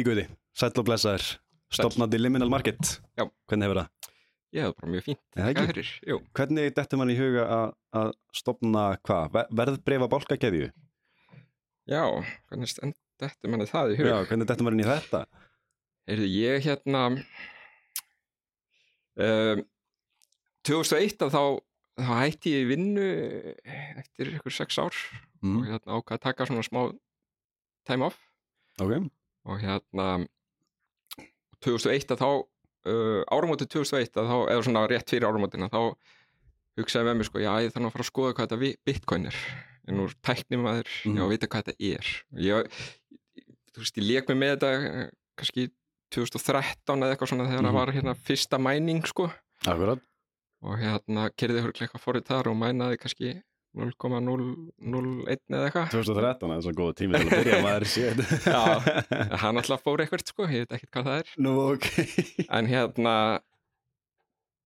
Ingi Guði, sæll og blessaður stopnandi Liminal Market Já. Hvernig hefur það? Hef bara mjög fínt. Er. Hvernig dettur mann í huga að- stopna hvað? Ver, verðbreifa bálkakeðju? Já, hvernig stend þetta manni það í hug? Já, hvernig dettur mann í þetta? Heyrðu, ég hérna um, 2001 að þá, þá hætti ég í vinnu eftir ykkur sex ár og Mm. hérna ákvað að taka svona smá time off Ok, og hérna 2001 að þá uh, áramótið 2001 að þá, eða svona rétt fyrir áramótina þá hugsaði með mér sko, já ég þarf að fara að skoða hvað þetta bitcoin er en úr tæknum að þér, Mhm. já að vita hvað þetta er ég, þú veist, ég lék mig með þetta eh, kannski 2013 eða eitthvað svona þegar Mhm. það var hérna fyrsta mæning sko akkurat og hérna kerði hörglega eitthvað forrið þar og mænaði kannski 0,001 eða eitthvað. 2013, það er svo góð tími til að byrja maður séð Já. hann alltaf fór eitthvað sko, ég veit ekkert hvað það er. Nú, ok. En hérna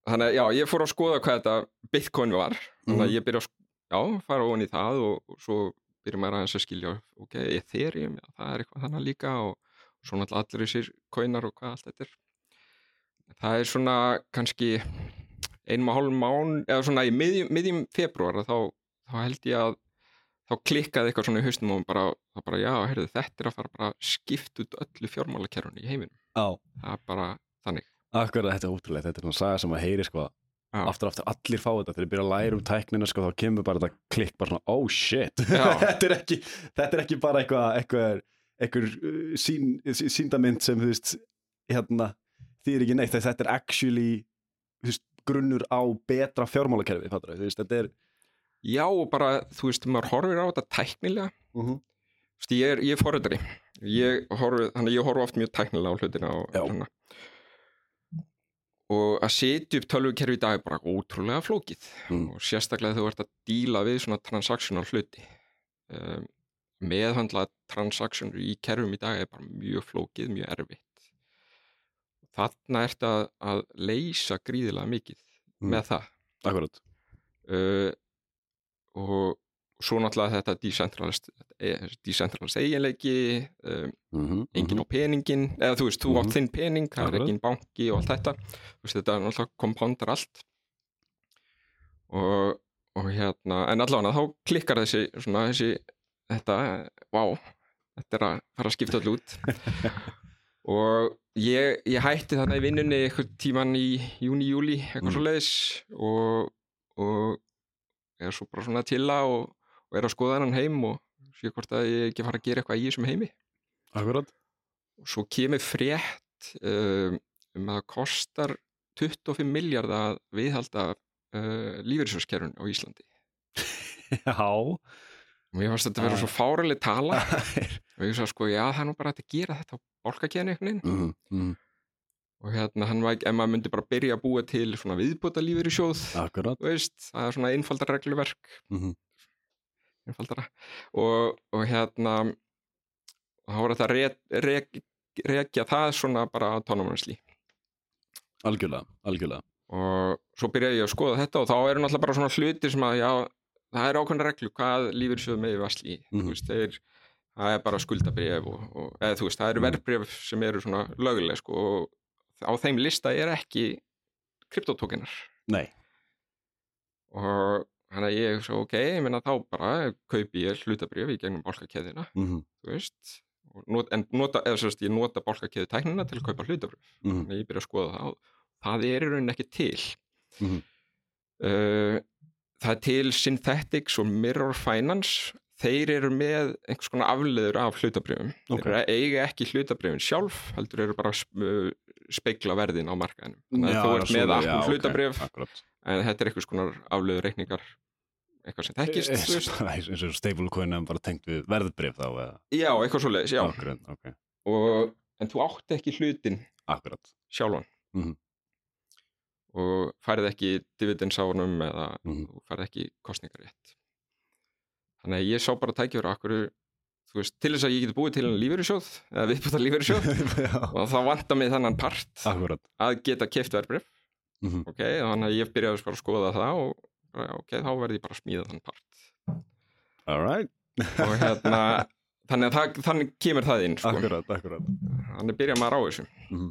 að já, ég fór að skoða hvað þetta bitcoin var. Þannig Mhm. að ég byrja að já, fara ofan í það og, og svo byrja maður aðeins að skilja ok, Ethereum, já, það er eitthvað þannig líka og svo náttúrulega allir þessir coinar og hvað allt þetta er. Það er svona kannski einum og hálfum mán eða svona í miðjum, miðjum februar þá, þá held ég að þá klikkaði eitthvað svona í haustum og bara, þá bara já, heyrðu, þetta er að fara bara að skipta út öllu fjármálakerfunu í heiminum. Já, það er bara þannig. Akkurat, þetta er ótrúlega Þetta er svona saga sem að heyri sko Já. Aftur aftur allir fá þetta Þegar ég byrja að læra um tæknina sko Þá kemur bara þetta klikk bara svona Oh shit. Þetta, er ekki, þetta er ekki bara eitthvað eitthvað, eitthvað uh, sín, sí- síndamynd sem þú veist hérna, því er ekki neitt þetta er actually veist, grunnur á betra fjármálakerfi þetta er Já, og bara, þú veist, maður horfir á þetta tæknilega. -huh. Þú veist, ég er, ég er horfi, þannig að ég horfi oft mjög tæknilega á hlutina og, og að setja upp tölvukerfi í dag er bara ótrúlega flókið. Mm. og sérstaklega þú ert að díla við svona transactional hluti. Um, meðhandla transactional í kerfum í dag er bara mjög flókið, mjög erfitt. Þarna ert að, að leysa gríðilega mikið Mm. með það. Akkurat. Uh, og svo náttúrulega þetta decentralized, eh, decentralized eiginleiki um, uh -huh. enginn á peningin eða þú veist, þú átt Mhm. þinn pening það er enginn banki og allt þetta veist, þetta er náttúrulega kompándar allt og, og hérna en allavega þá klikkar þessi svona þessi, þetta, vá þetta er að fara að skipta allir út og ég, ég hætti þarna í vinnunni eitthvað tíman í júni, júli, eitthvað Mm. svo leiðis og, og er svo bara svona að chilla og, og er að skoða hennan heim og sé hvort að ég ekki fara að gera eitthvað í þessum heimi. Akkurat. Og svo kemur frétt um, um að það kostar 25 miljard að viðhalda uh, lífeyrissjóðskerfun á Íslandi. Já. Og mér fannst þetta að vera Ah. svo fáraleg tala. Og ég sagði sko, já það er nú bara að gera þetta á veginn. Uh -huh. Og hérna hann var ekki, ef maður myndi bara byrja að búa til svona viðbúta lífeyrissjóð Akkurat þú veist, það er svona einfaldar regluverk uh -huh. einfaldara og, og hérna þá var þetta að rek, rek, rekja það svona bara autonomously Algjörlega, algjörlega og svo byrjaði ég að skoða þetta og þá eru náttúrulega bara svona hlutir sem að já, það er ákveðna reglu hvað lífyrsjóð með vasli Mhm. þú veist, þeir, það er bara skuldabrif og, og, eða þú veist, það eru Mhm. verðbrif sem eru svona löguleg sko, og á þeim lista er ekki kryptotókinar Nei, og hann að ég svo ok, ég meina þá bara kaupi ég hlutabrif í gegnum bálkakeðina uh -huh. þú veist not, en nota, eða sérst, ég nota bálkakeðu tæknina til að kaupa Uh -huh. þannig að ég byrja að skoða það það er í rauninni ekki til Mhm. uh, það er til Synthetics og Mirror Finance þeir eru með einhvers konar afleður af hlutabrifum Ok. þeir eiga ekki hlutabrifin sjálf heldur eru bara speikla verðin á markaðinu þannig að þú ert með já, akkur ok, hlutabrif Akkurat. en þetta er einhvers konar afleður reikningar eitthvað sem þekkist. Veist. Eins og stablecoin er bara tengt við verðbrif þá eða? Já, eitthvað svo leiðis, já. Akkurat, ok. Og, en þú átt ekki hlutin Akkurat. sjálfan. Mhm. og færið ekki dividends á honum eða Mhm. þú færið ekki kostningarétt þannig að ég sá bara tækjur akkur, þú veist, til þess að ég geti búið til en lífeyrissjóð, eða viðbúta lífeyrissjóð Já, og þá vantar mig þannan part akkurat. að geta keft verbrif Mhm. ok, þannig að ég byrjaði bara að skoða það og ok, þá verði ég bara að smíða þann part. Alright og hérna þannig að það, þannig kemur það inn sko. akkurat, akkurat. Þannig byrja maður á þessu. Mhm.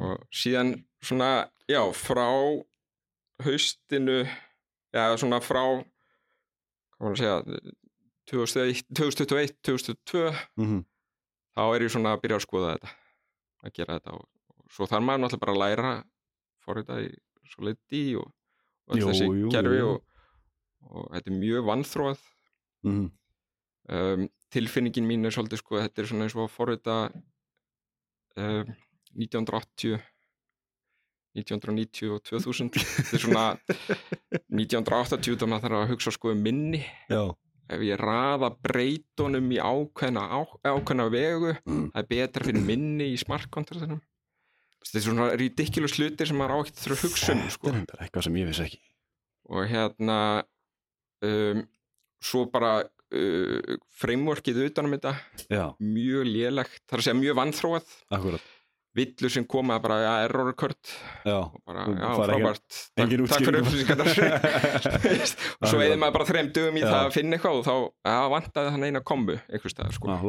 og síðan svona, já, frá haustinu já, svona frá hvað maður að segja 2001, 2021, 2022 Mhm. þá er ég svona að byrja að skoða þetta að gera þetta og, og svo þarf maður náttúrulega bara að læra forrita í Solidity og, og öll Jú, þessi jú, kerfi jú. og, og þetta er mjög vannþróað Mhm. um, tilfinningin mín er svolítið sko, þetta er svona eins og að forrita um, 1980 1990 og 2000 þetta er svona 1980 þá maður þarf að hugsa sko um minni. Já, ef ég raða breytunum í ákveðna, á, ákveðna vegu Mm. það er betra fyrir minni í smartkontraktunum þetta er svona ridiculous hlutir sem maður á ekkert þurfa að hugsa um þetta sko. er reyndar eitthvað sem ég vissi ekki. Og hérna um, svo bara uh, frameworkið utanum þetta. Já, mjög lélegt, það er að segja mjög vannþróað akkurat villur sem koma bara, já, error occurred já, bara, já, frábært takk, takk fyrir upplýsingarnar og svo eða maður bara þreim dögum í Já. það að finna eitthvað og þá, já, vantaði hann eina kombu einhver stað, sko ah,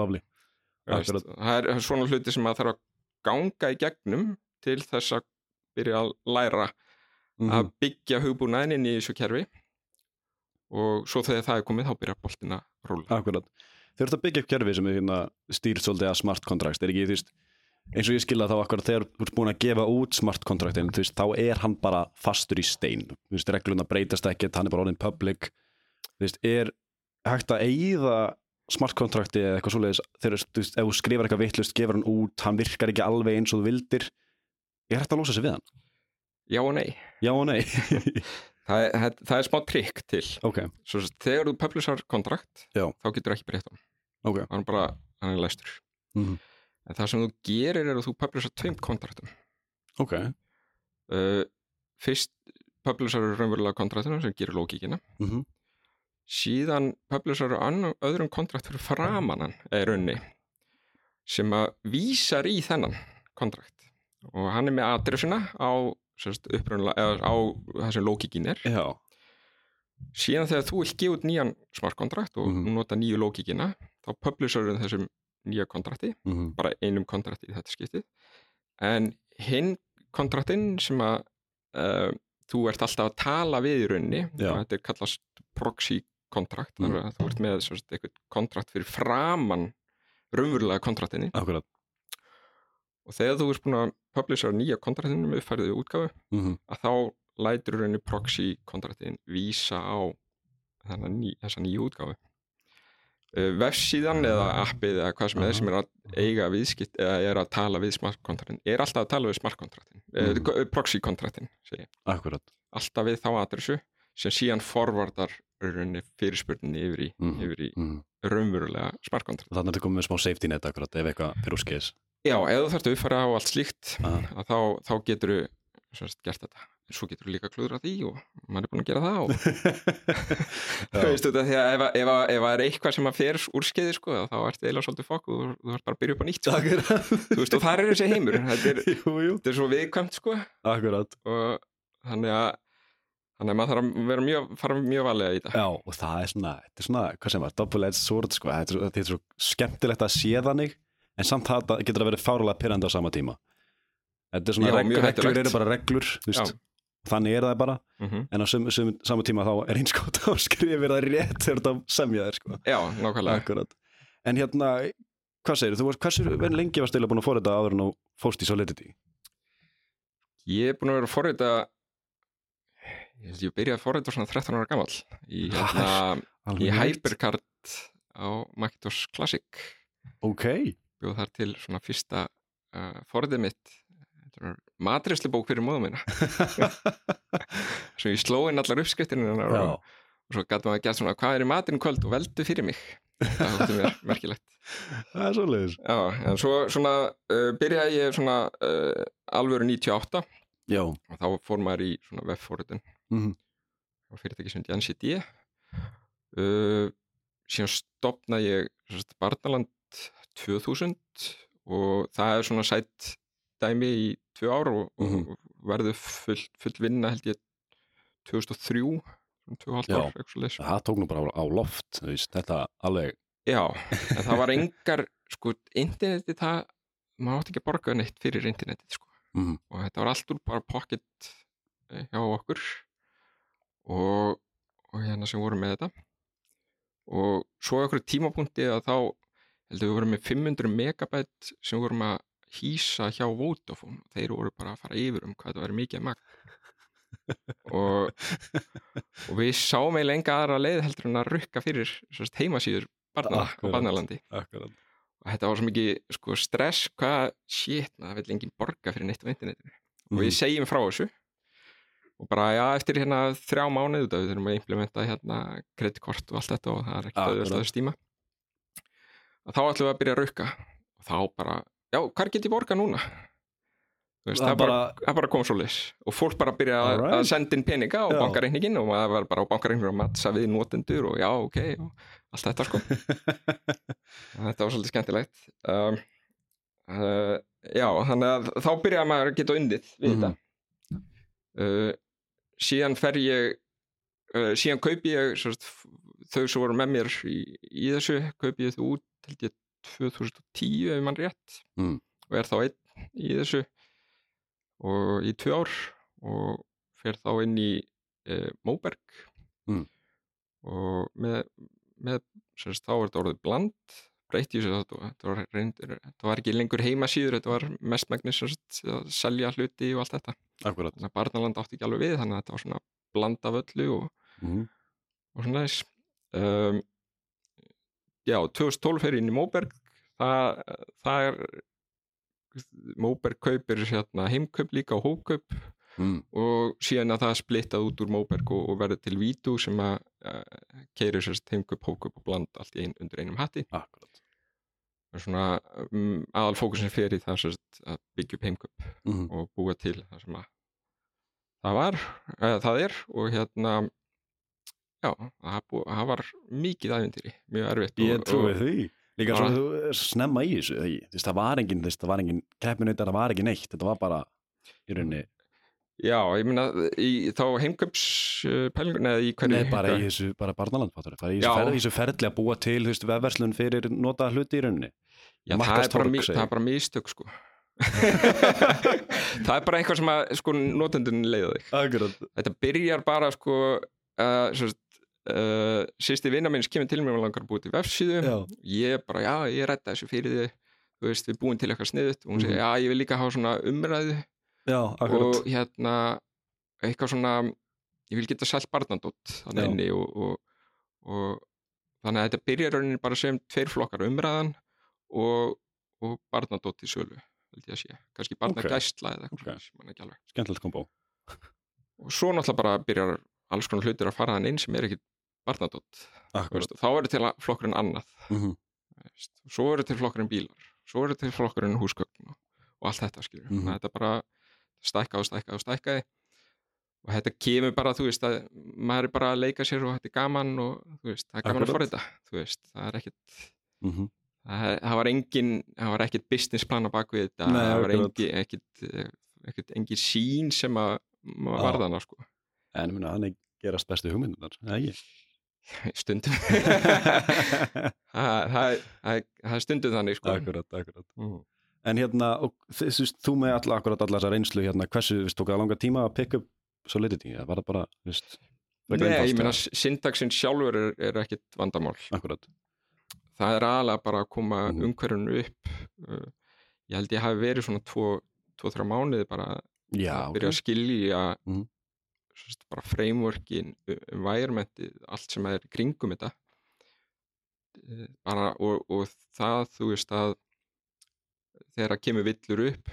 akkurat. það er svona hluti sem maður þarf að ganga í gegnum til þess að byrja að læra Mhm. að byggja hugbúnaðin inn í þessu kerfi og svo þegar það er komið þá byrja boltin að rúla Akkurat. Þeir eru að byggja upp kerfi sem er hérna stýrt svolítið að smart contracts, er ekki, veist, eins og ég skilða þá akkurat þegar þú ert búin að gefa út smart contractin, þú veist, þá er hann bara fastur í stein, þú veist, regluna breytast ekkert, hann er bara orðin public, þú veist, er hægt að eigða smart contracti eða eitthvað svoleiðis, þegar, þú veist, ef þú skrifar eitthvað vittlust, gefur hann út, hann virkar ekki alveg eins og þú vildir, er hægt að losa sig við hann? já og nei, Já og nei. það er, það, það er smá trikk til. Ok, svo þegar þú publishar kontrakt þá getur ekki breytt hann ok. hann er bara, hann er læstur. Mhm. En það sem þú gerir er að þú publishar tveim kontraktum. Ok, uh, fyrst publishar raunverulega kontraktunum sem gerir lókíkina mm síðan publishar öðrum kontrakt fyrir framannan eða raunni sem að vísar í þennan kontrakt. Og hann er með adressuna á á það sem lókíkin er. Já, síðan þegar þú gefa út nýjan smart kontrakt og Mhm. nota nýju lókíkina þá publishar þessum nýja kontrakti mm bara einum kontrakti í þetta skiptið. En hinn kontraktinn sem að uh, þú ert alltaf að tala við í rauninni þetta er kallast proxy kontrakt þannig að þú ert með sérst, eitthvað kontrakt fyrir framann raunverulega kontraktinni akkurat. og þegar þú ert búin að publisha nýja kontraktinu með uppfærið útgáfu Mm að þá lætur í rauninni proxy kontraktin vísa á ný, þessa nýju útgáfu. uh, vefsíðan eða appið eða hvað sem er sem er að eiga viðskipt eða er að tala við smart kontraktin er alltaf að tala við smart kontraktin Mhm. uh, proxy kontraktin segi ég. Akkurat. alltaf við þá adressu sem síðan forvardar fyrirspurninni yfir í, Mhm. yfir í Mm raunverulega smart kontrakt Þannig að þetta komið með smá safety net akkurat ef eitthvað fyrir úr skeiðis. já, ef þú þarfst að uppfæra á allt slíkt þá, þá getur þú gert þetta svo getur þú líka klúðra því og maður er búin að gera það. Þú veist þetta, því að ef, að- ef, að- ef það er eitthvað sem að fer úr skeiði sko, þá ertu eiginlega svolítið fokk og þú, ert bara að byrja upp á nýtt sko. Þú veist, og það er þessi heimur þetta er, Jú, jú. þetta er svo viðkvæmt sko, Akkurat. og þannig að þannig að maður þarf að vera mjög, fara mjög valega í þetta Já, og það er svona, þetta er svona, hvað sem var, double-edged sword, sko, þetta er, þetta er svo skemmtilegt að sé þannig, en samt það getur að vera fárulega pyrrandi á sama tíma. Þetta er svona, Já, reglur, reglur eru bara reglur, þú veist, þannig er það bara, mm en á sum, sum, sama tíma þá er eins gott að skrifa það rétt þegar þetta semja þér, sko. Já, nákvæmlega Akkurat. En hérna, hvað segir þú, hversu lengi varst eða búin að þetta áður en þú fórst í Solidity? Ég er búin að vera að forrita ég held ég byrjaði að forrita svona 13 ára gamall í, hérna, í. Hypercard á Macintosh Classic Ok, bjóð þar til svona fyrsta uh, forritið mitt matreslubók fyrir móðum minna svo ég sló inn allar já, og, og svo gæti maður að gera svona hvað er í matinn í kvöld? Og veldu fyrir mig. Það hótti mér merkilegt. Það er svoleiðis. já, en svo svona uh, byrjaði ég svona uh, alvöru 98 Já, og þá fór maður í svona webforritin Mhm. og fyrirtæki sem þetta NCD uh, síðan stopnaði ég Barnaland 2000 og það er svona sætt dæmi í tvö ár og, Mhm. og verður full, full vinna held ég 2003 svona tvö og hálft Já. það tók nú bara á, á loft, veist, þetta alveg já, það var engar sko, interneti það maður átti ekki að borga neitt fyrir internetið sko. Mhm. og þetta var allt úr bara pocket eh, hjá okkur og, og hérna sem vorum með þetta og svo okkur tímapunkti að þá heldur við vorum með 500 megabæt sem vorum að hýsa hjá Vodafone og þeir voru bara að fara yfir um hvað þetta væri mikið magn og, og við sáum eiginlega enga aðra leið heldur en að rukka fyrir sérst, heimasíður barna Akkurat. barnalandi Akkurat. og þetta var svo mikið sko, stress hvað shit, það vil enginn borga fyrir neitt á internetinu og við Mhm. segjum frá þessu og bara já, eftir hérna þrjá mánuð við þurfum að implementa hérna kreditkort og allt þetta og það er ekki Akkurat. auðvitað að þessu tíma og þá ætlum við að byrja að rauka og þá bara, já, hvað get ég borga núna? Þú veist, Það það, bara, bara- það bara kom svo lis og fólk bara byrja að, Alright. að senda inn peninga á Já. bankareikningin og maður var bara á bankareikningin að mattsa við notendur og já, ok og allt þetta sko þetta var svolítið skemmtilegt um, uh, já, þannig að þá byrjaði maður að geta undið við Mhm. þetta uh, síðan fer ég uh, síðan kaupi ég sérst, þau sem voru með mér í, í þessu kaupi ég þau út held ég 2010 ef mann rétt Mm. og er þá einn í þessu og í tvö ár og fer þá inn í uh, Móberg Mm. og með, með sérst, þá er þetta orðið bland breytti þessu þetta, þetta, var reyndir, þetta var ekki lengur heimasíður þetta var mestmægnis að selja hluti og allt þetta Akkurat. þannig að Barnaland átti ekki alveg við þannig að þetta var svona bland af öllu og, Mhm. og svona þess um, já, 2012 fer ég inn í Móberg það, það er Móberg kaupir hérna, heimkaup líka og hópkaup Mm. og síðan að það er splittað út úr Móberg og, og verður til Vítú sem að uh, keirir sérst heimkaup, hópkaup og bland allt ein, undir einum hatti Akkurat. svona um, aðal fókusin í það sérst að byggja upp heimkaup Mhm. og búa til það sem að það var, eða það er og hérna já, það, var mikið ævindýri, mjög erfitt Ég trúi því. Líka svo að þú snemma í þessu, veist, það var engin, þú veist, það var engin keppinautar, það var ekki neitt. Þetta var bara í rauninni, Já, ég meina í, þá heimkaups uh, pælingun eða í hverju nei, bara í þessu, bara barnaland, fattur. Það er í þessu, ferð, í þessu ferli að búa til, þú veist, vefverslun fyrir nota hluti í rauninni. Já, það er, bara, það er bara mistök sko það er bara eitthvað sem að sko notendun leiða þig Akkurat. þetta byrjar bara sko uh, uh, sýsti vinna minns kemur til mér og langar að búa til vefsíðu. Ég bara, já, ég redda þessu fyrir þig. Þú veist, við búum til eitthvað sniðut og hún segir, Mhm. já, ég vil líka hafa svona umræðu. Já, og hérna eitthvað svona ég vil geta selt barnandótt þannig inni og, og, og þannig að þetta byrjar rauninni bara sem tveir flokkar umræðan og, og barnandótt í sölu held ég að sé, kannski barnagæsla eða eitthvað Ok. okay. Skemmtilegt kombo. og svo náttúrulega bara byrjar alls konar hlutir að fara þann inn sem er ekki og þá verður til flokkurinn annað veist, og svo verður til flokkurinn bílar svo verður til flokkurinn húsgögn og, allt þetta skilur, þannig að þetta bara stækkaði og stækkaði og stækkaði. Og þetta kemur bara, þú veist, að maður er bara að leika sér og þetta er gaman og veist, það er gaman Akkurat. að forrita þú veist, það er ekkit Mhm. það, það var engin, það var ekkit business plan á þetta, Nei, það var engin ekkit, ekkit engin sín sem að maður Já. varðana, sko. En, minna, hann er gerast bestu hugmyndunar, eða ekki? stundum það, er stundum þannig, sko Akkurat, akkurat. Mhm. En hérna, og þú þú með all, akkurat allar þessa reynslu hérna, hversu, þú tók það langa tíma að pick up solidity, eða var það bara, frekar Nei, ég meina syntaxin sjálfur er, er ekkit vandamál Akkurat. það er aðalega bara að koma Mhm. umhverjunu upp uh, ég held ég hafi verið svona 2-3 mánuði bara að Já, byrja að skilja Mhm. Sérst, bara frameworkin, environmentið allt sem er kringum þetta Uh, bara og, og það þú veist að þegar það kemur villur upp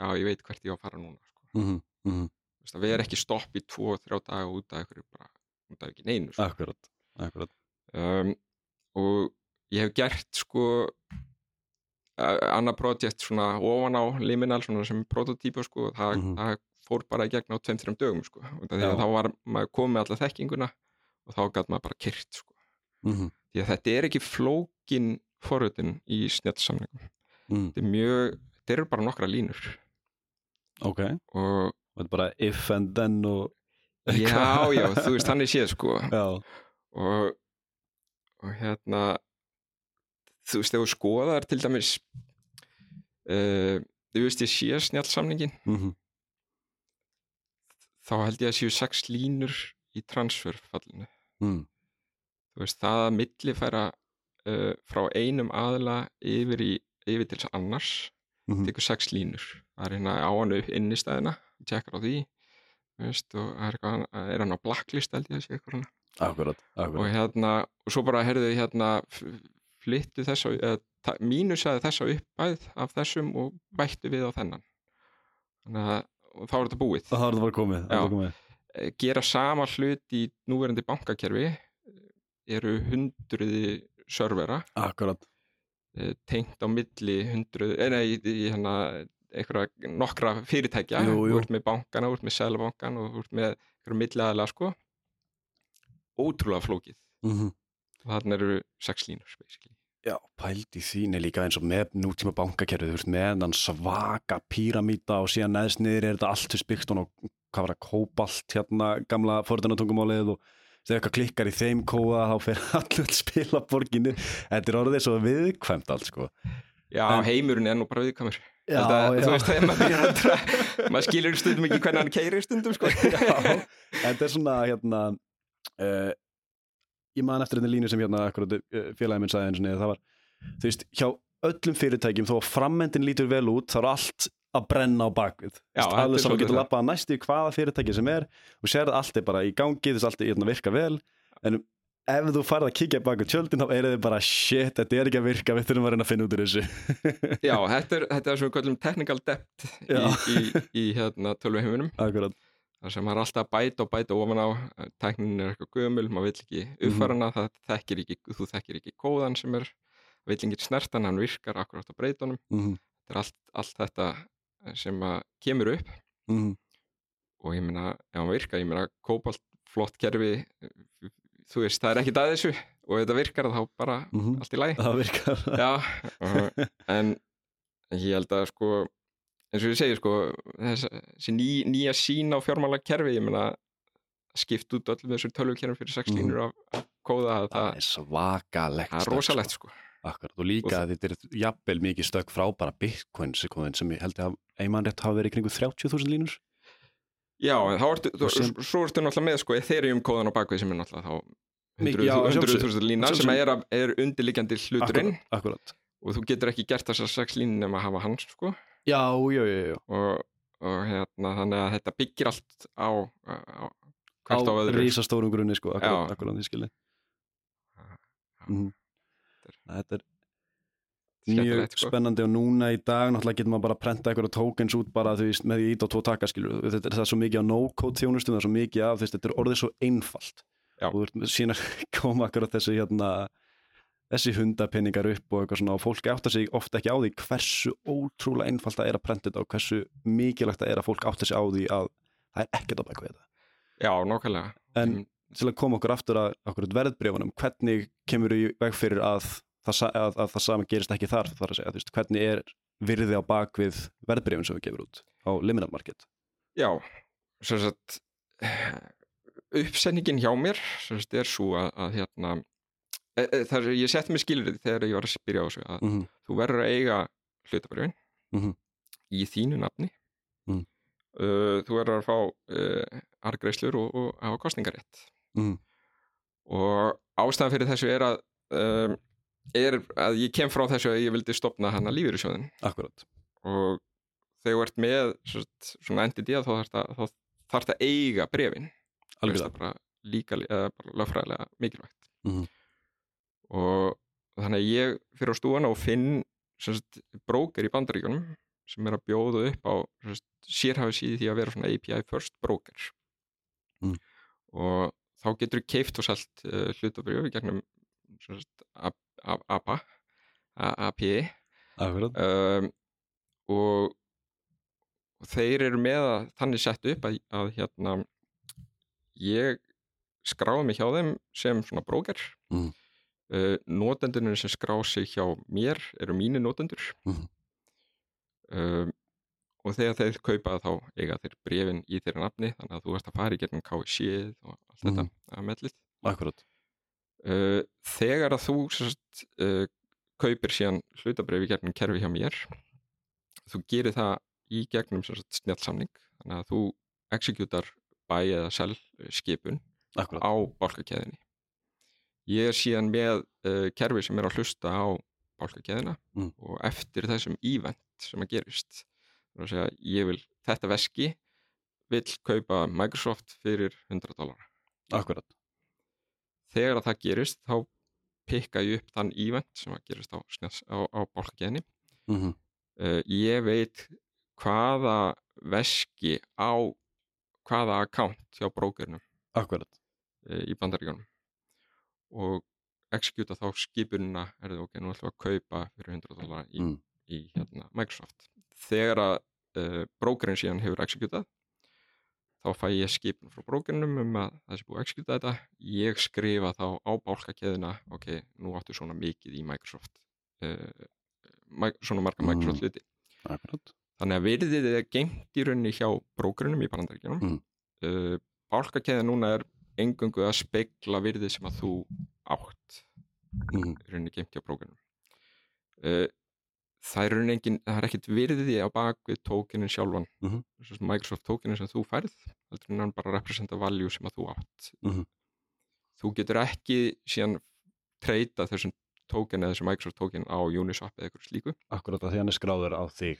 já ég veit hvert ég á að fara núna sko. mm -hmm. Þú veist, að vera ekki stopp í 2-3 daga út af ykkur bara út af ekki neinu sko. Akkurat, akkurat. um, og ég hef gert sko annað projekt svona ofan á liminal svona sem prototípa sko það, Mhm. það fór bara í gegn á 2-3 dögum sko þá var maður komið alla þekkinguna og þá gæti maður bara kyrt sko. Mm því að þetta er ekki flókin forröðin í snjallsamningum. -hmm. þetta er mjög, þetta eru bara nokkra línur. Ok, og þetta er bara if and then og... já, já, þú veist þannig séð sko. Og, og hérna þú veist, ef þú skoðar til dæmis uh, þú veist, ég sé snjálfsamningin mm þá held ég að séu sex línur í transferfallinu. Mm. þú veist, það að millifæra uh, frá einum aðla yfir, í, yfir til þess annars Mhm. tekur sex línur. Það er hérna á hann upp inn í stæðina tjekkar á því veist, og er, er hann á blacklist held ég að sé eitthvað svona. Akkurat, og akkurat hérna, og svo bara herðu hérna flyttu þessa eða, ta- mínusaði þessa uppæð af þessum og bættu við á þennan. Þannig að þá er þetta búið. Það var það bara komið, var komið. Eh, gera sama hlut í núverandi bankakerfi eru hundruði servera. Akkurat. Eh, tengt á milli hundruð, eh, nei, í, hérna einhverja nokkra fyrirtækja. Þú ert með bankana, þú ert með selbankan og þú ert með einhverja milliaðalega sko. Ótrúlega flókið. Mm þannig eru sex línur basically. Já, pældi þín er líka eins og með nútíma bankakerfið, þú veist, með hann svaka píramíta og síðan neðst niður er þetta allt til spykt og hvað var að kóbalt hérna gamla forðunatungumálið og þegar eitthvað klikkar í þeim kóða þá fer allir spila borginni þetta er orðið svo viðkvæmt allt sko Já, En- heimurinn er nú bara viðkvæmur Já, Þetta, já. Þú veist, þegar maður byrjar að maður skilur stundum ekki hvernig hann keirir stundum sko. Já, þetta er svona hérna uh, ég man eftir þetta línu sem hérna uh, félagið minn sagði einu sinni, það var, þú veist, hjá öllum fyrirtækjum þó að frammendin lítur vel út þá er allt að brenna á bakvið. Saman svolítið getur það. labbað næstu í hvaða fyrirtæki sem er og sér að allt er bara í gangi þess að allt er hérna, virkar vel. En ef þú farið að kíkja baka tjöldin þá er þið bara shit, þetta er ekki að virka við þurfum að reyna að finna út úr þessu. Já, þetta er, þetta er sem kallum technical debt í, í, í hérna, tölvuheiminum. Akkurat, þar sem maður er alltaf að bæta og bæta ofan á tæknin er eitthvað gömul, maður vill ekki Mhm. uppfæra hana, þekkir ekki, þú þekkir ekki kóðan sem er, vill ekki snertan hann virkar akkurat á breytunum mm þetta er allt, allt þetta sem að kemur upp -hmm. og ég meina, ef hann virka, ég meina kópalt flott kerfi þú veist, það er ekkit að þessu og ef þetta virkar þá bara Mhm. allt í lagi það virkar Já, en ég held að sko eins og ég segi sko þess, þessi ný, nýja sín á fjármála kerfi ég meina skipt út öll þessu tölvukerfum fyrir sex Mhm. línur af, af kóða að það, það er svakalegt það er rosalegt sko. sko. Akkurat, og líka Og þetta er jafnvel mikið stökk frá bara bitcoin sekundin sem ég held að einmann rétt hafa verið í kringu 30.000 línur. Já, en þá ertu, sem- svo ertu náttúrulega með sko Ethereum kóðan á bakvið sem er náttúrulega þá Mikið- já, að 100.000 lína sem er, er undirliggjandi hluturinn. Akkurat, akkurat. og þú getur ekki gert þessar sex línu nema að hafa hans sko Já, já, já, já. Og, og hérna þannig að þetta byggir allt á, á, á hvert á, á öðru. rísastórum grunni sko, akkurat, Já. akkurat því skilji. Mm. Þetta er mjög sko. spennandi og núna í dag náttúrulega getur maður bara að prenta eitthvað tokens út bara veist með því ít á tvo taka skilur þetta er það svo mikið á no-code þjónustum það er svo mikið af þetta er orðið svo einfalt. Já. og þú veist sína koma akkurat þessi hérna þessi hundapinningar upp og eitthvað svona og fólk áttar sig ofta ekki á því hversu ótrúlega einfalt það er að prenta þetta og hversu mikilvægt það er að fólk áttar sig á því að það er ekkert að baka við þetta. Já, nákvæmlega. En- Mm, til að koma okkur aftur að okkur verðbrefunum, hvernig kemur í veg fyrir að það, að, að það sama gerist ekki þar, þar að segja, þú veist, hvernig er virði á bakvið verðbrefun sem við gefur út á liminal market? Já, sem sagt uppsetningin hjá mér er svo að, að hérna þar, ég setti mig skilrið þegar ég var að spyrja á þessu að Mm -hmm. þú verður að eiga hlutabrjöfin Mhm. í þínu nafni Mhm. uh, þú verður að fá uh, argreislur og, og hafa kostningarétt Mhm. og ástæðan fyrir þessu er að um, er að ég kem frá þessu að ég vildi stopna hana lífyrirsjóðin Akkurat. og þegar þú ert með svona entity að þá þarf það þarf það eiga brefin Algjörlega. bara líka, bara lögfræðilega mikilvægt Mhm. Og þannig að ég fyrir á stúana og finn bróker í bandaríkjunum sem er að bjóða upp á sem sagt, sérhafi síði því að vera svona API first broker Mm. og þá getur þú keift og selt uh, hlutabrjöf í gegnum APA API um, og, og þeir eru með að þannig sett upp að, að hérna ég skráði mig hjá þeim sem svona bróker Mhm. Uh, notendunum sem skrá sig hjá mér eru mínu notendur Mhm. um, og þegar þeir kaupa þá eiga þeir brefin í þeirra nafni þannig að þú ert að fara í gegnum KC og allt þetta Mhm. að mellið Akkurat. uh, þegar að þú sérst, uh, kaupir síðan hlutabrif í gegnum kerfi hjá mér þú gerir það í gegnum snjálfsamning þannig að þú executar buy eða sell skipun akkurat á bálkakeðinni ég er síðan með uh, kerfi sem er að hlusta á bálkakeðina Mm. og eftir þessum event sem að gerist þannig að segja, ég vil þetta veski vill kaupa Microsoft fyrir 100 dólar akkurat. Þegar að það gerist þá pikka ég upp þann event sem að gerist á, á, á bálkakeðinni mm uh, ég veit hvaða veski á hvaða account hjá brókernum akkurat. uh, í bandaríkjónum og executa þá skipunina er það ok, nú ætlum við að kaupa fyrir 100 dólar í, Mm. í hérna, Microsoft þegar að uh, brókerinn síðan hefur executað þá fæ ég skipun frá brókerinnum um að það sé búið að executa þetta ég skrifa þá á bálkakeðina ok, nú áttu svona mikið í Microsoft uh, svona marga Mm. Microsoft hluti akkurat Þannig að virðið er geimt í rauninni hjá brókurinnum í bandaríkjunum. Mm. Uh, bálkakeðin núna er engungu að spegla virðið sem að þú átt mm rauninni geimt hjá brókurinnum. Uh, það er rauninni engin, það er ekkit virðið á bakvið tókinin sjálfan, mm Microsoft tókinin sem þú færð, heldur en hann bara representa value sem að þú átt. Mhm. Þú getur ekki síðan treyta þessum tókin eða þessum Microsoft tókin á Uniswap eða eitthvað slíku. akkurat að því hann er skráður á þig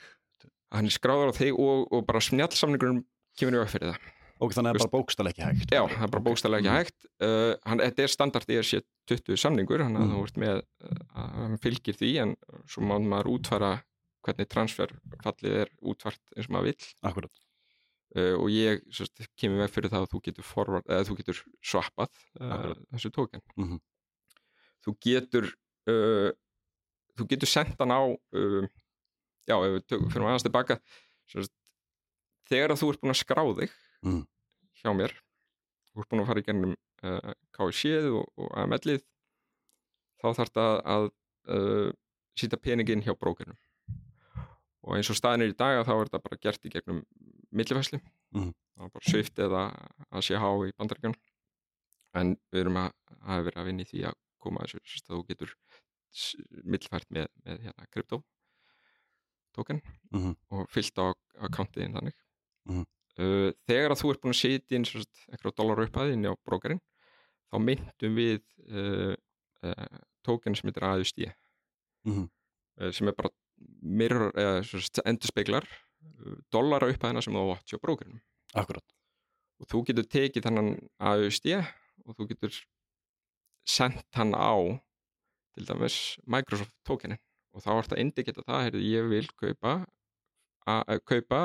Hann er skráður á þig og, og bara snjallsamningurinn kemur í veg fyrir það. Og þannig að það er bara bókstæl ekki hægt. Já, það er bara bókstæðlega ekki Mm. hægt. Uh, hann, Þetta er standart ERC20 samningur hann að Mm. þú ert með uh, hann fylgir því en svo má maður útfæra hvernig transferfallið er útfært eins og maður vill. Akkurat uh, og ég sérst, kemur veg fyrir það að þú getur, forward, eða, þú getur swappað uh, þessu tóken Mhm. þú getur uh, þú getur sendt hann á uh, já, ef við fyrir aðeins tilbaka. Sérst, þegar að þú ert búin að skrá þig Mhm. hjá mér þú ert búin að fara í gennum uh, KSC og, og AML-ið þá þarf þetta að, að uh, sýta peningin hjá brókernum og eins og staðin er í dag að þá er þetta bara gert í gegnum millifæslu Mhm. það er bara Swift eða ACH í bandaríkjun en við erum að hafa verið að vinna í því að koma að þessu sérst að þú getur millifært með, með hérna, krypto token Mhm. og fyllt á akkántiðin þannig Mhm. Uh, þegar að þú ert búin að setja inn eitthvað dólar upphæði inn á brókarinn þá myndum við uh, uh, token sem heitir AUSD Mhm. uh, sem er bara mirror, endur speiklar dólara upphæðina sem þú átt hjá brókarinn akkurat. Og þú getur tekið þennan AUSD og þú getur sendt hann á til dæmis Microsoft tokenin og þá er þetta indikita það, heyrðu, ég vil kaupa að, kaupa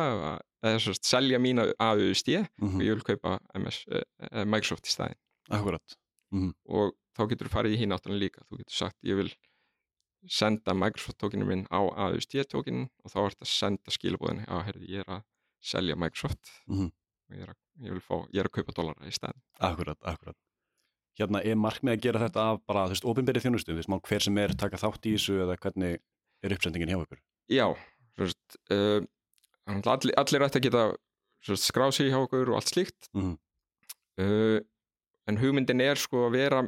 eða sérst selja mína AUSD og Mhm. ég vil kaupa MS, eh, Microsoft í staðin akkurat og þá getur þú farið í hinn áttunum líka. Þú getur sagt ég vil senda Microsoft tókinu minn á AUSD tókinin og þá er þetta að senda skilabóðin að herði, ég er að selja Microsoft. Mhm. og ég er, að, ég, fá, ég er að kaupa dólara í staðin akkurat, akkurat hérna er markmið að gera þetta af bara, þú veist, opinberið þjónustu, þú veist, má hver sem er taka þátt í þessu eða hvernig er uppsendingin hjá ykkur? Já, veist, uh, allir, allir ætti að geta skráð sig hjá okkur og allt slíkt Mhm. uh, en hugmyndin er sko að vera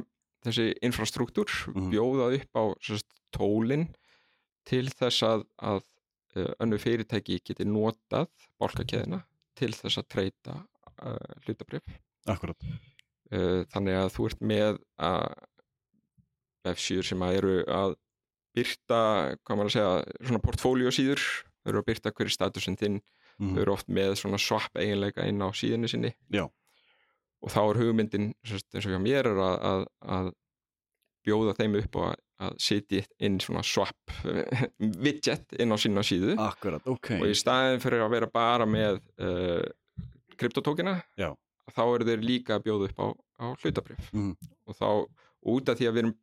þessi infrastruktúr, Mhm. bjóða upp á veist, tólin til þess að, að uh, önnu fyrirtæki geti notað bálkakeðina til þess að treyta hlutabrif akkurat, uh, þannig að þú ert með að F7 sem að eru að byrta, hvað maður að segja svona portfóliósíður, þau eru að byrta hverju statusinn þinn, Mhm. þau eru oft með svona swap eiginleika inn á síðunni sinni. Já. og þá er hugmyndin eins og hjá mér er að, að, að bjóða þeim upp og að, setja inn svona swap widget inn á sína síðu. Akkurat, ok. Og í staðin fyrir að vera bara með uh, kryptotókina þá eru þeir líka að bjóða upp á, á hlutabrif Mhm. og þá út af því að við erum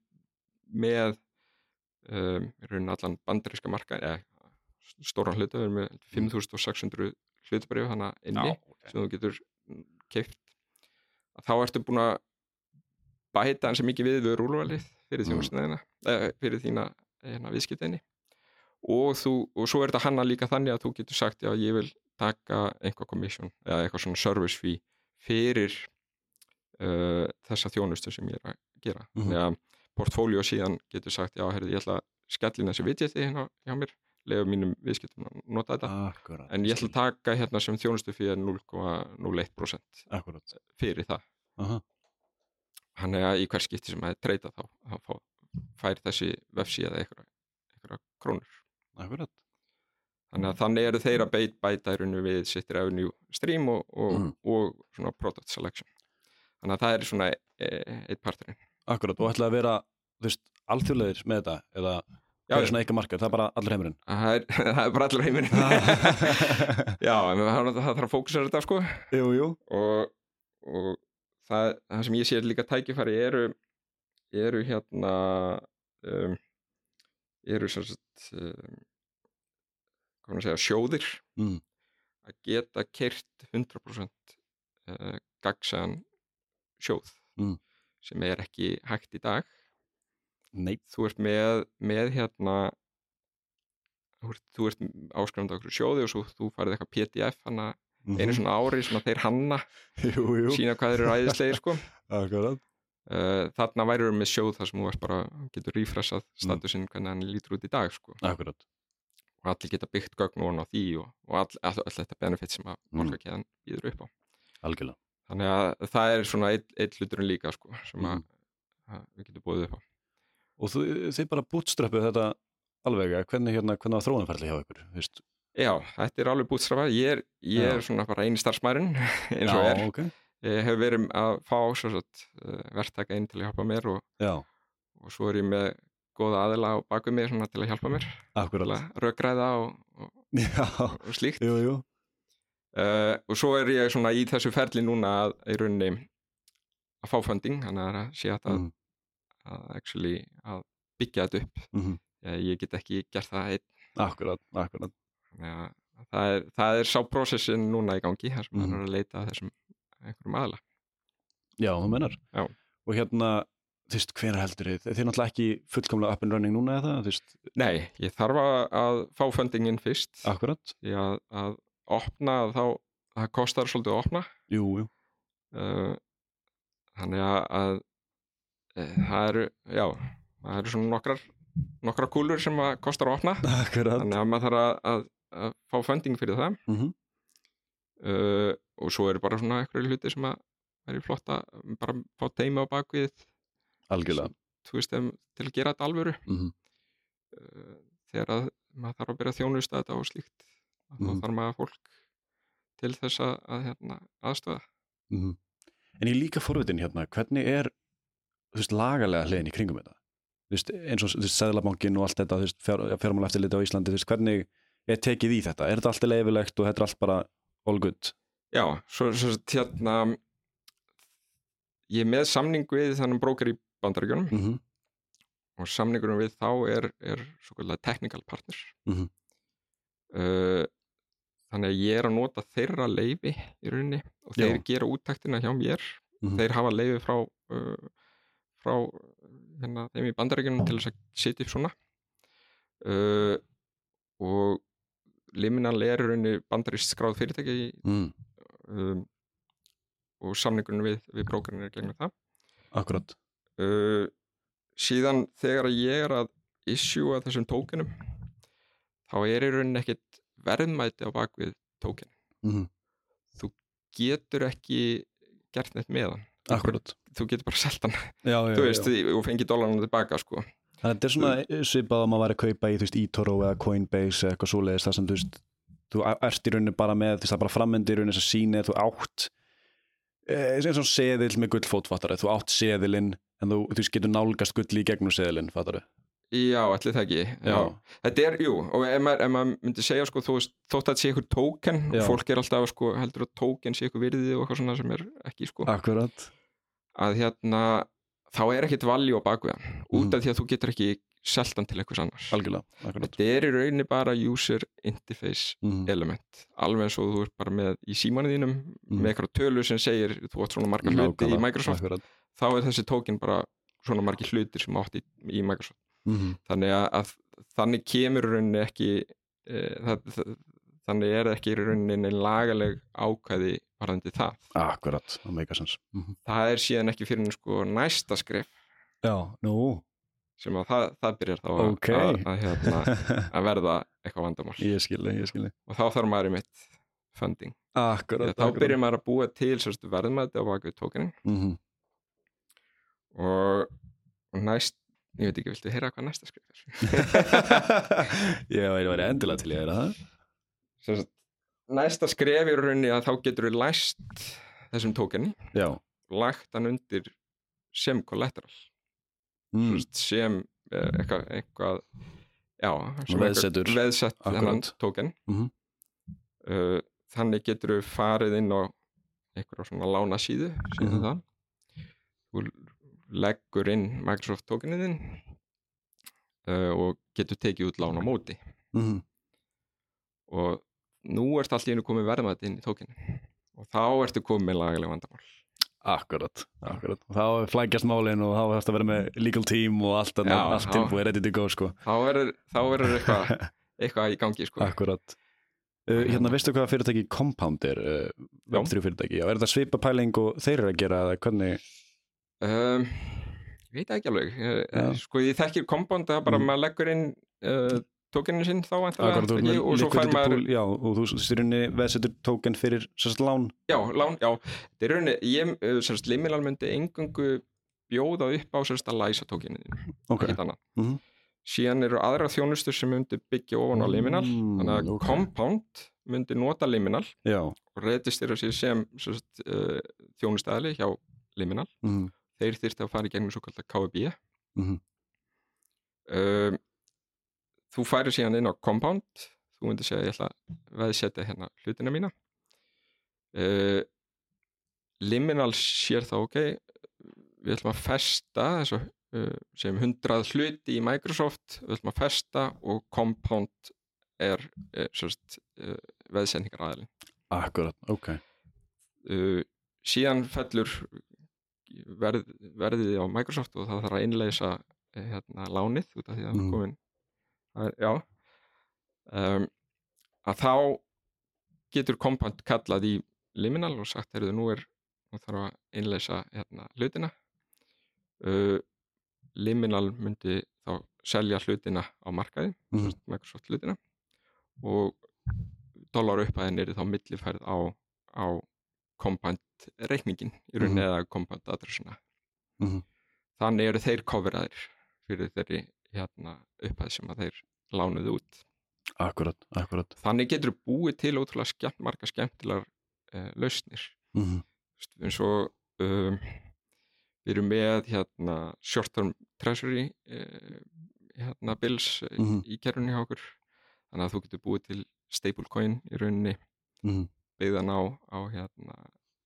með um, raunin allan bandaríska marka eða stóran hluta, við erum með 5600 hlutabrif hana inni Já, sem þú getur keift þá ertu búin að bæta hans mikið við við rúluvalið fyrir Mm. þjónustunina eh, fyrir þína hérna, viðskiptinni og, og svo er þetta hanna líka þannig að þú getur sagt já ég vil taka einhvað komissjón eða eitthvað svona service fee fyrir uh, þessa þjónustu sem ég er að gera. Þannig að portfóljó síðan getur sagt já, herrði, ég ætla að skellina þessi widgeti hérna hjá mér, lefa mínum viðskiptum að nota þetta, Akkurat en ég ætla að taka hérna sem þjónustu fyrir 0,01% Akkurat. fyrir það. Aha. þannig að í hver skipti sem að treyta þá, þá fær þessi vefsíða eitthvað, eitthvað krónur. Akkurat. Þannig að þannig eru þeir að beit, rauninu við sitt revenue stream og, og, Mhm. og svona product selection. Þannig að það er svona e, eitt parturinn. Akkurat, og ætlaði að vera, þú veist, alþjóðlegir með þetta eða Já, það er svona eitthvað markað, það er bara allur heimurinn? Það er, það er bara allur heiminn já, en það, þarf að fókusera þetta sko. Jú, jú. Og, og það, það sem ég sé líka tækifæri eru eru hérna um, eru sagt um, maður að segja, sjóðir. Mm. að geta kert 100% uh, gagsaðan sjóð Mm. sem er ekki hægt í dag Nei, þú ert með, með hérna þú ert, þú ert áskrifandi á okkur sjóði og svo þú farið eitthvað PDF hana einu svona ári sem að þeir hanna Mhm. Jú, jú. sína hvað þeir eru æðislegir sko. Akkurat. Uh, þarna væri með sjóð þar sem þú ert bara getur Mm. refreshað statusinn hvernig hann lítur út í dag sko. Akkurat. Og allir geta byggt gögn og á því og, og all, all, all þetta benefit sem að Mm. morgakeðan býður upp á. Algjörlega. Þannig að það er svona eitt, eitt hluturinn líka sko sem að, Mhm. að við getum búið upp á Og þú, þið bara bootstrappuð þetta alveg, eða hvernig hérna, hvernig var þróunarferðli hjá ykkur, veist Já, þetta er alveg bútstrafa ég er, ég Já. er svona bara eini starfsmærin eins og er. ok. Ég hef verið að fá svo sagt, uh, verktaka inn til að hjálpa mér og, Já, og svo er ég með góða aðila á baku mig til að hjálpa mér. Að rökræða og, og, Já, og slíkt. Jú, jú. Uh, og svo er ég svona í þessu ferli núna að rauninni að fá funding þannig að það sé að, mm. Að actually að byggja þetta upp. Mm ég, ég get ekki gert það einn. Akkurat, akkurat. Að það er, það er sá prósessin núna í gangi þar sem mm. er að leita þessum einhverjum aðila. Já, þú mennar Já. Og hérna, þú veist, hver heldur þið? Þið er náttúrulega ekki fullkomlega up and running núna eða, veist Nei, ég þarf að, fá fundingin fyrst. Akkurat. Að, að opna þá, það kostar svolítið að opna. Jú, jú. Uh, þannig að, það eru, já það eru svona nokkrar nokkrar kúlur sem að kostar að opna. Akkurat. Þannig að maður þarf að, að, að fá funding fyrir það. Mm uh, og svo eru bara svona eitthvað hluti sem að væri flott að bara fá teima á bakvið Algjörlega. Þú veist, em, til að gera þetta alvöru. Mm uh, þegar að maður þarf að byrja að þjónusta þetta og slíkt þá Mhm. þarf maður fólk til þess að, að hérna, aðstöða -hmm. En ég er líka forvitin hérna, hvernig er veist, lagalega hliðin í kringum þetta þú veist, eins og þú veist, Sæðlabankin og allt þetta, þú veist, fjár, fjármála eftirliti á Íslandi þú veist, hvernig er tekið í þetta? Er þetta alltaf leifilegt og þetta er allt bara all good? Já, svo, svo hérna ég er með samning við þannig brókar í bandaríkjunum Mm -hmm. og samningurum við þá er, er svo kallar technical partner Mhm. uh, þannig að ég er að nota þeirra leifi í rauninni og þeir Já. gera úttektina hjá mér Mhm. þeir hafa leifi frá uh, frá hérna, þeim í bandaríkjunum til þess að setja upp svona. Uh, og liminal er í rauninni bandarist skráð fyrirtæki í, mm. um, og samningunum við, við brókarinn er gegnum það. Akkurat. Uh, síðan þegar ég er að issue þessum tókenum þá er í rauninni ekkit verðmæti á bakvið tóken mm. getur ekki gert neitt með hann Þú getur bara selt hann já, já, veist, og fengið dólarna tilbaka sko. Þetta er svona svipað að maður væri að kaupa í þú veist, eToro eða Coinbase eða eitthvað svoleiðis þar sem þú veist þú ert í rauninni bara með þú veist það er bara frammendi í rauninni þess að síni að þú átt eh, eins og seðil með gullfótfattari þú átt seðilinn en þú, þú veist, getur nálgast gulli í gegnum seðilinn fattari já, allir það ekki já. þetta er, jú, og ef maður, ef maður myndi segja sko, þú veist, þótt að þetta sé ykkur tóken Já. fólk er alltaf sko, heldur að tóken sé ykkur virði og eitthvað svona sem er ekki sko. Akkurat að hérna þá er ekkit valjú á bakvið hann út af því að þú getur ekki seltan til einhvers annars Algjörlega, þetta er í rauninni bara user interface mm. element alveg eins og þú ert bara með í símanu þínum Mhm. með eitthvað tölu sem segir þú átt svona margar hluti í Microsoft akkurat. þá er þessi tókin bara svona margir hlutir sem átt í, í Microsoft Mhm. þannig að, að þannig kemur rauninni ekki e, það, það, þannig er ekki í rauninni lagaleg ákvæði varðandi það. Akkurat, það meika sens mm -hmm. það er síðan ekki fyrir sko næsta skref. Já, nú. Sem að það, það byrjar þá að, Ok. að, að, hérna, að verða eitthvað vandamál. Ég skilði, ég skilði og þá þarf maður í mitt funding. Akkurat, þá byrjar maður að búa til sérst, verðmæti á baku tókinin mm og, og næst ég veit ekki, viltu heyra hvað næsta skrif er? Ég væri væri endilega til ég er það Sérst, næsta skref í rauninni að þá getur við læst þessum tókinin Já lagt hann undir sem collateral mm. mm. sem eh, eitthvað, eitthvað já, sem eitthvað veðsett þennan tóken Mhm. uh, þannig getur við farið inn á einhverja svona lána síðu síðan Mhm. það þú leggur inn Microsoft tókenin þinn uh, og getur tekið út lána móti Mm. og nú ert allt í einu komið verðmætt inn í tókenin og þá ertu komið með lagalega vandamál. Akkurat, akkurat. Þá flækjast málin og þá þarfst að vera með legal team og allt, Já, allt já. tilbúið ready to go sko. Þá verður þá eitthvað eitthvað í gangi sko. Akkurat. Uh, Hérna, veistu hvað fyrirtæki Compound er uh, Web3 fyrirtæki, já, er þetta svipa pæling og þeir eru að gera eða hvernig Um, ég veit það ekki alveg. Ég- Já. sko ég þekkir compound það bara Mm. maður leggur inn uh, tókinin sinn þá Akkurat, þú með og svo fær maður Já, og þú styrjunni veðsetur tóken fyrir sérst lán. Já, lán, já, það er rauninni ég, uh, sérst, liminal myndi engungu bjóða upp á sérst að læsa tókinin Ok, ekkert annað. Mhm. síðan eru aðra þjónustur sem myndi byggja ofan á liminal. Mm, þannig að ok. compound myndi nota liminal já. og registrera sér sem sérst, uh, þjónustæðli hjá liminal. Mm. þeir þyrfti að fara í gegnum svo kallar KFB Mhm. um, þú færir síðan inn á compound þú myndir segja ég ætla að veðsetja hérna hlutina mína uh, liminal sér þá ok við ætlum að festa þessu uh, sem 100 hluti í Microsoft við ætlum að festa og compound er uh, uh, veðsendingar aðilin Akkurat, ok síðan fellur verð, verðið á Microsoft og það þarf að innleysa eh, hérna, lánið út af því að Mhm. mm. komin að, já um, að þá getur Compound kallað í liminal og sagt, heyrðu, nú er nú þarf að innleysa hérna, hlutina uh, liminal myndi þá selja hlutina á markaði Mhm. Microsoft hlutina og dólar upphæðin er þá millifærð á, á compound reikningin í rauninni eða compound adressuna Mhm. þannig eru þeir koferaðir fyrir þeirri hérna, upphæð sem að þeir lánuðu út. Akkurat, akkurat. Þannig getur búið til ótrúlega skemmt, marga skemmtilegar uh, lausnir. Mm. Vist, eins og um, við erum með hérna, short term treasury uh, hérna, bills uh, Mhm. í kerfunni hjá okkur. Þannig að þú getur búið til stablecoin í rauninni. Mm. byggðan á, á, hérna,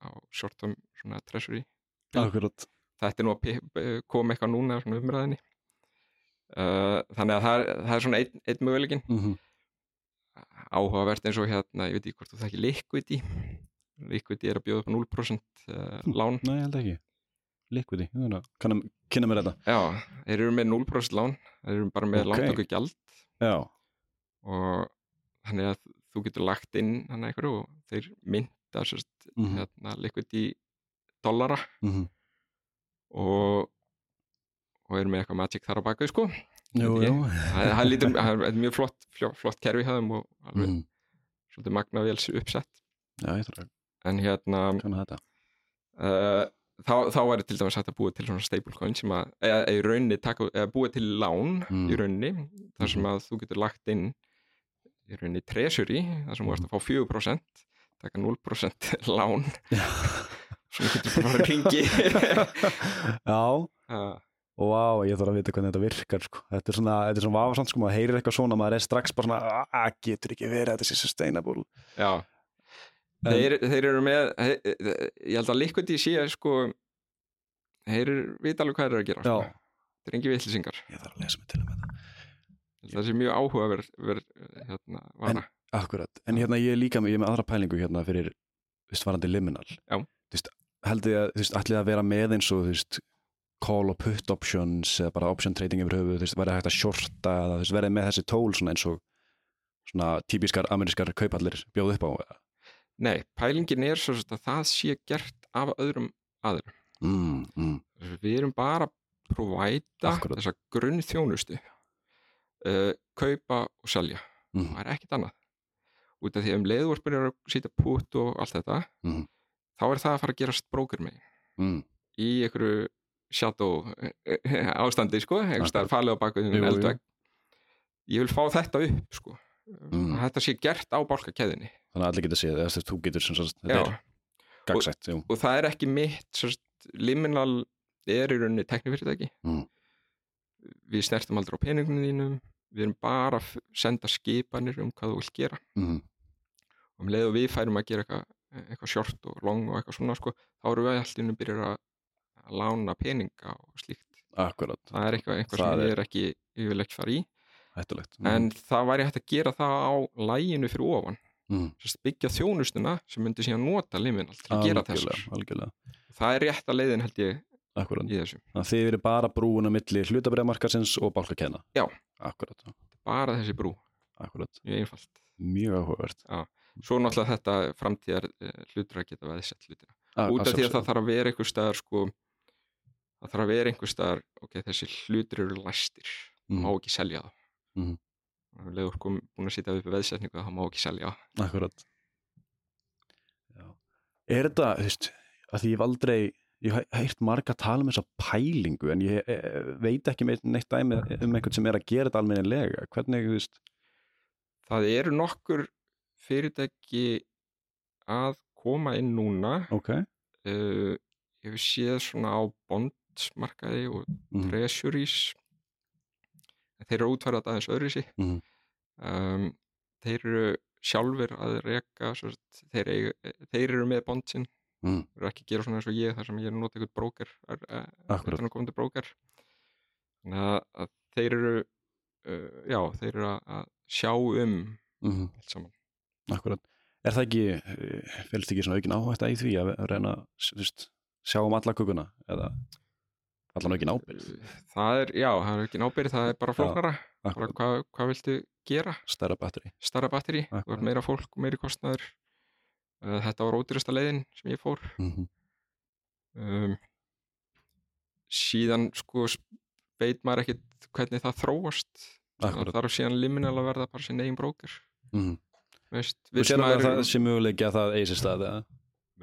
á short term svona, treasury. Akkurat. Þetta er nú að pi- koma eitthvað núna umræðinni þannig að það það er svona einn, einn möguleikin mm. áhugavert eins og hérna, ég veit ekki hvort þú þekki Liquidity Liquidity er að bjóða upp á 0% uh, lán Nei, ég held ekki Liquidi, kannum kynna mér þetta já, þeir eru með 0% lán þeir eru bara með Ok. okay. lántöku gjald Já, og þannig að þú getur lagt inn hann einhverju og þeir mynda sérst, Mhm. hérna, Liquidity dollara mm. og og eru með eitthvað magic þar á baku sko. Jú, jú. það er er mjög flott, flott, kerfi þeim og alveg mm. svolítið magnavéls uppsett. Já, ég þarf að en hérna uh, þá, þá væri til dæmis að búa til svona stablecoin sem að eða, eða, rauninni taka, eða búa til lán Mm. í rauninni þar sem Mhm. að þú getur lagt inn í rauninni treasury þar sem þú ert að fá 4% taka 0% lán. Já. svona getur bara ringi Já, uh, og vá, ég þarf að vita hvernig þetta virkar sko. þetta er svona, þetta er svona vafasamt sko, maður heyrir eitthvað svona maður er strax bara svona, að getur ekki verið þetta sé sustainable. Já. En- þeir, þeir eru með he, ég held að Liquidity sé sko þeir eru- vita alveg hvað þeir eru að gera sko. þeir eru engi vitlýsingar ég þarf að lesa mig til um þetta. Það sé mjög áhugaverð ver, hérna, vara. Akkurat, en hérna ég er líka með, ég er með aðra pælingu hérna fyrir, þú veist, varandi liminal. Já. Þú veist, held ég að, þú veist, ætlið að vera með eins og, þú veist, call og put options eða bara option trading yfir höfuð, þú veist, verið hægt að shorta eða, þú veist, verið með þessi tól svona eins og svona típiskar amerískar kaupallir bjóð upp á? Nei, pælingin er svo að það sé gert af öðrum aðrum. mm, mm, Við erum bara provæta Akkúrat. þessa grunnþjónustu uh, kaupa og selja Mhm. það er ekkit annað út af því að um leiðvorpur er að sýta pút og allt þetta Mhm. þá er það að fara að gerast brókur með mm. í einhverju shadow eh, ástandi sko, einhvers staðar Akkurat. falið á Jú, jú. eldvegg ég vil fá þetta upp sko Mm. þetta sé gert á bálkakeðinni þannig að allir geta séð þess að þú getur gagsætt jú. og það er ekki mitt liminal er í rauninni teknifyrirtæki Mm. við snertum aldrei á peningunum þínum við erum bara að senda skipanir um hvað þú vilt gera mm. og um leið og við færum að gera eitthvað eitthvað short og long og eitthvað svona sko, þá erum við allt innum byrjar að, að lána peninga og slíkt. Akkurat, það er eitthvað, eitthvað Það sem er- ég er ekki ekki fara í, hættulegt. En það væri hægt að gera það á læginu fyrir ofan. Mm. Byggja þjónustuna sem myndi síðan nota liminal til að gera þessar það er rétt að leiðin held ég akkurat. í þessu. Þið eru bara brúin á milli hlutabræðmarkarsins og bálkakenna. Já. akkurat, bara þessi brú, akkurat, mjög einfalt. Mjög áhugavert. Svo náttúrulega þetta framtíðar eh, hlutur að geta veðsett hlutina. Út af því að það þarf að vera einhver staðar sko, það þarf að vera einhver staðar ok, þessi hlutur eru læstir Mhm. má ekki selja það Mhm. og um leður kom búin að sitja upp í veðsetningu það má ekki selja. Það Akkurat. Já. Er þetta, þú veist, að því ég hef aldrei ég hef heyrt marga tala um þessa pælingu en ég e, veit ekki með neitt dæmi um einhvern sem er að gera þetta almennilega. Hvernig, þú veist? Það eru nokkur fyrirtæki að koma inn núna. Ok, uh, ég hef séð svona á bondsmarkaði og mm. treasuries þeir eru útfærað aðeins öðru sí Mhm. um, þeir eru sjálfur að sagt, þeir, þeir eru með bondsinn Mm. þeir eru ekki að gera svona eins og ég þar sem ég er að nota eitthvað bróker þannig að, að þeir eru uh, já, þeir eru að, að sjá um Mm. allt saman akkurat er það ekki, félst ekki svona aukin áhætta í því að reyna að þú veist, sjá um alla kukuna eða allan aukin ábyrð það er, já, það er ekki nábyrð það er bara flóknara, bara. hvað, hvað viltu gera? Stærra batteri starra batteri, ert meira fólk og meiri kostnaður. Uh, þetta var ódýrasta leiðin sem ég fór. Mm um, síðan sko veit maður ekkit hvernig það þróast. Það þarf síðan liminal að verða bara sín eigin brókir mm. veist, Þú viss sér að það sé möguleiki að það eigi sér stað eða?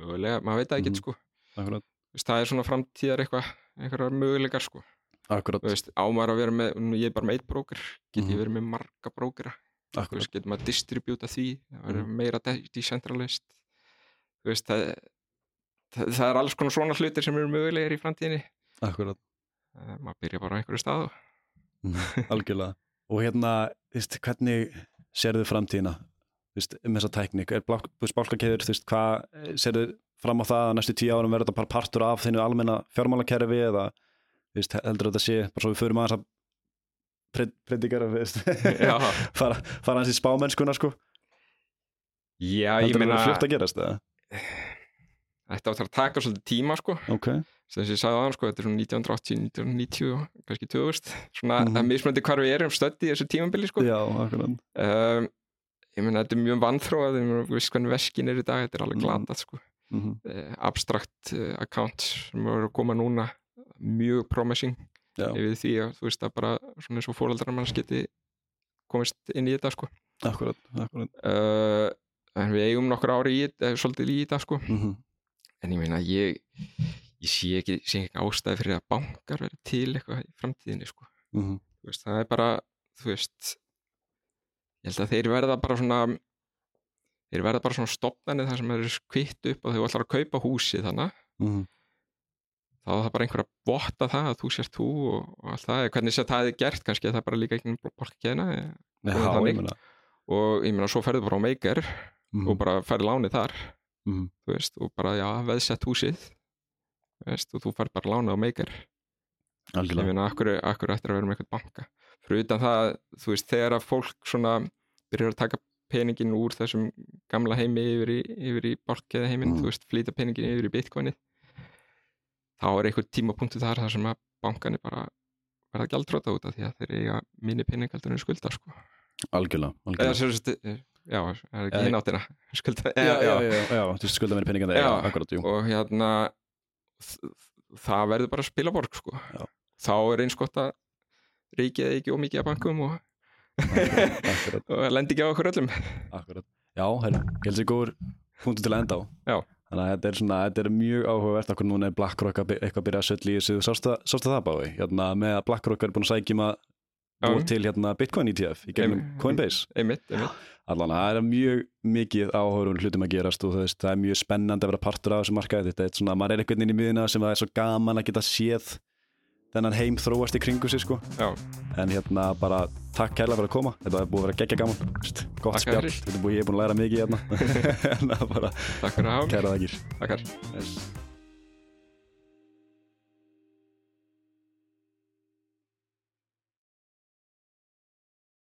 mögulega, maður veit það ekkit Mhm. sko. Akkurat, veist, það er svona framtíðar eitthvað einhverjar möguleikar sko. Akkurat, veist, á maður að vera með, nú ég er bara með eitt brókir get Mhm. ég verið með marga brókira? Akkurat. getur maður að distribúta því verður meira de- decentralist veist, það, það, það er alls konar svona hlutir sem eru mögulegir í framtíðinni. Akkurat. uh, maður byrja bara á einhverju stað og Mhm, algjörlega. Og hérna, veist, hvernig sérðu framtíðina? Þú veist, um þessa tæknik, er bálkakeður þú veist, hvað, sérðu fram á það að næstu tíu árum verður þetta bara partur af þinnu almenna fjármálakerfi eða veist, heldur þetta sé, bara svo við förum aðeins að pred- predikara fara, fara hans í spámennskuna sko, já, ég heldur meina þetta fljótt að gerast eða? þetta áttur að taka svolítið tíma sko. Ok, sem ég sagði aðan sko, þetta er svona 1980, 1990 og kannski 2000 svona Mhm. að mismöndi hvar við erum stödd í þessu tímambili sko. Já, um, ég meina þetta er mjög vanþróað þú veist hvernig veskin er í dag þetta er alveg Mhm. glatað sko mm uh, abstrakt uh, accounts sem eru að koma núna mjög promising. Já, yfir því að þú veist að bara svona eins og fóraldrar manns geti komist inn í þetta sko. Akkurat, akkurat. Uh, en við eigum nokkur ári í þetta, svolítið í þetta sko. Mm en ég meina ég ég sé ekki, sé ekki ástæði fyrir að bankar verið til eitthvað í framtíðinni sko. -hmm. þú veist, það er bara þú veist ég held að þeir verða bara svona þeir verða bara svona stopnani þar sem þeir eru kvitt upp og þeir ætlar að kaupa húsi þannig Mm þá er það bara einhver að votta það að þú sért þú og, og allt það, hvernig sé það er gert kannski er það bara líka einhvern borg að kena já, þannig. ég meina. Og ég meina svo ferðu bara á Maker mm og bara færði lánið þar -hmm. þú veist, og bara já, veðsett húsið veist, og þú færð bara lánið á Maker. Ég meina, akkur, akkur eftir að vera með eitthvað banka? Fyrir utan það, þú veist, þegar að fólk svona byrjar að taka peningin úr þessum gamla heimi yfir í, yfir í borkeða heiminn, Mm. þú veist, flýta peningin yfir í bitcoinið þá er einhver tímapunktu þar þar sem að bankanir bara verða gjaldróta út af því að þeir eiga minni pening heldur en skulda sko. algjörlega, eða algjörlega. sem sagt, já, er ekki Eða- hinn áttina skulda, já, já, já, já, þú skulda mér peningan það, já, akkurat, jú og hérna það verður bara að spila borg sko. Já. þá er eins gott að ríkið ekki ómikið að bankum og, og lendi ekki á okkur öllum. Akkurat. Já, herru, ég held sér góður punktu til að enda á. Já. Þannig að þetta er svona, þetta er mjög áhugavert okkur núna er BlackRock að eitthvað að byrja að söllu í þessu sástu það báði, hérna með að BlackRock er búin að sækjum að Já. til hérna Bitcoin ETF í gegnum Coinbase. Einmitt, einmitt, allan það er mjög mikið áhugaverðum hlutum að gerast og það er mjög spennandi að vera partur af þessu markaði. Þetta er svona, maður er einhvern veginn í miðina sem það er svo gaman að geta séð þennan heim þróast í kringu sig sko. Já, en hérna bara takk kærlega fyrir að koma. Þetta er búið að vera geggja gaman. Gott Takk spjall, búið, ég er búin að læra mikið hérna. En það bara kæra Takkar. Yes.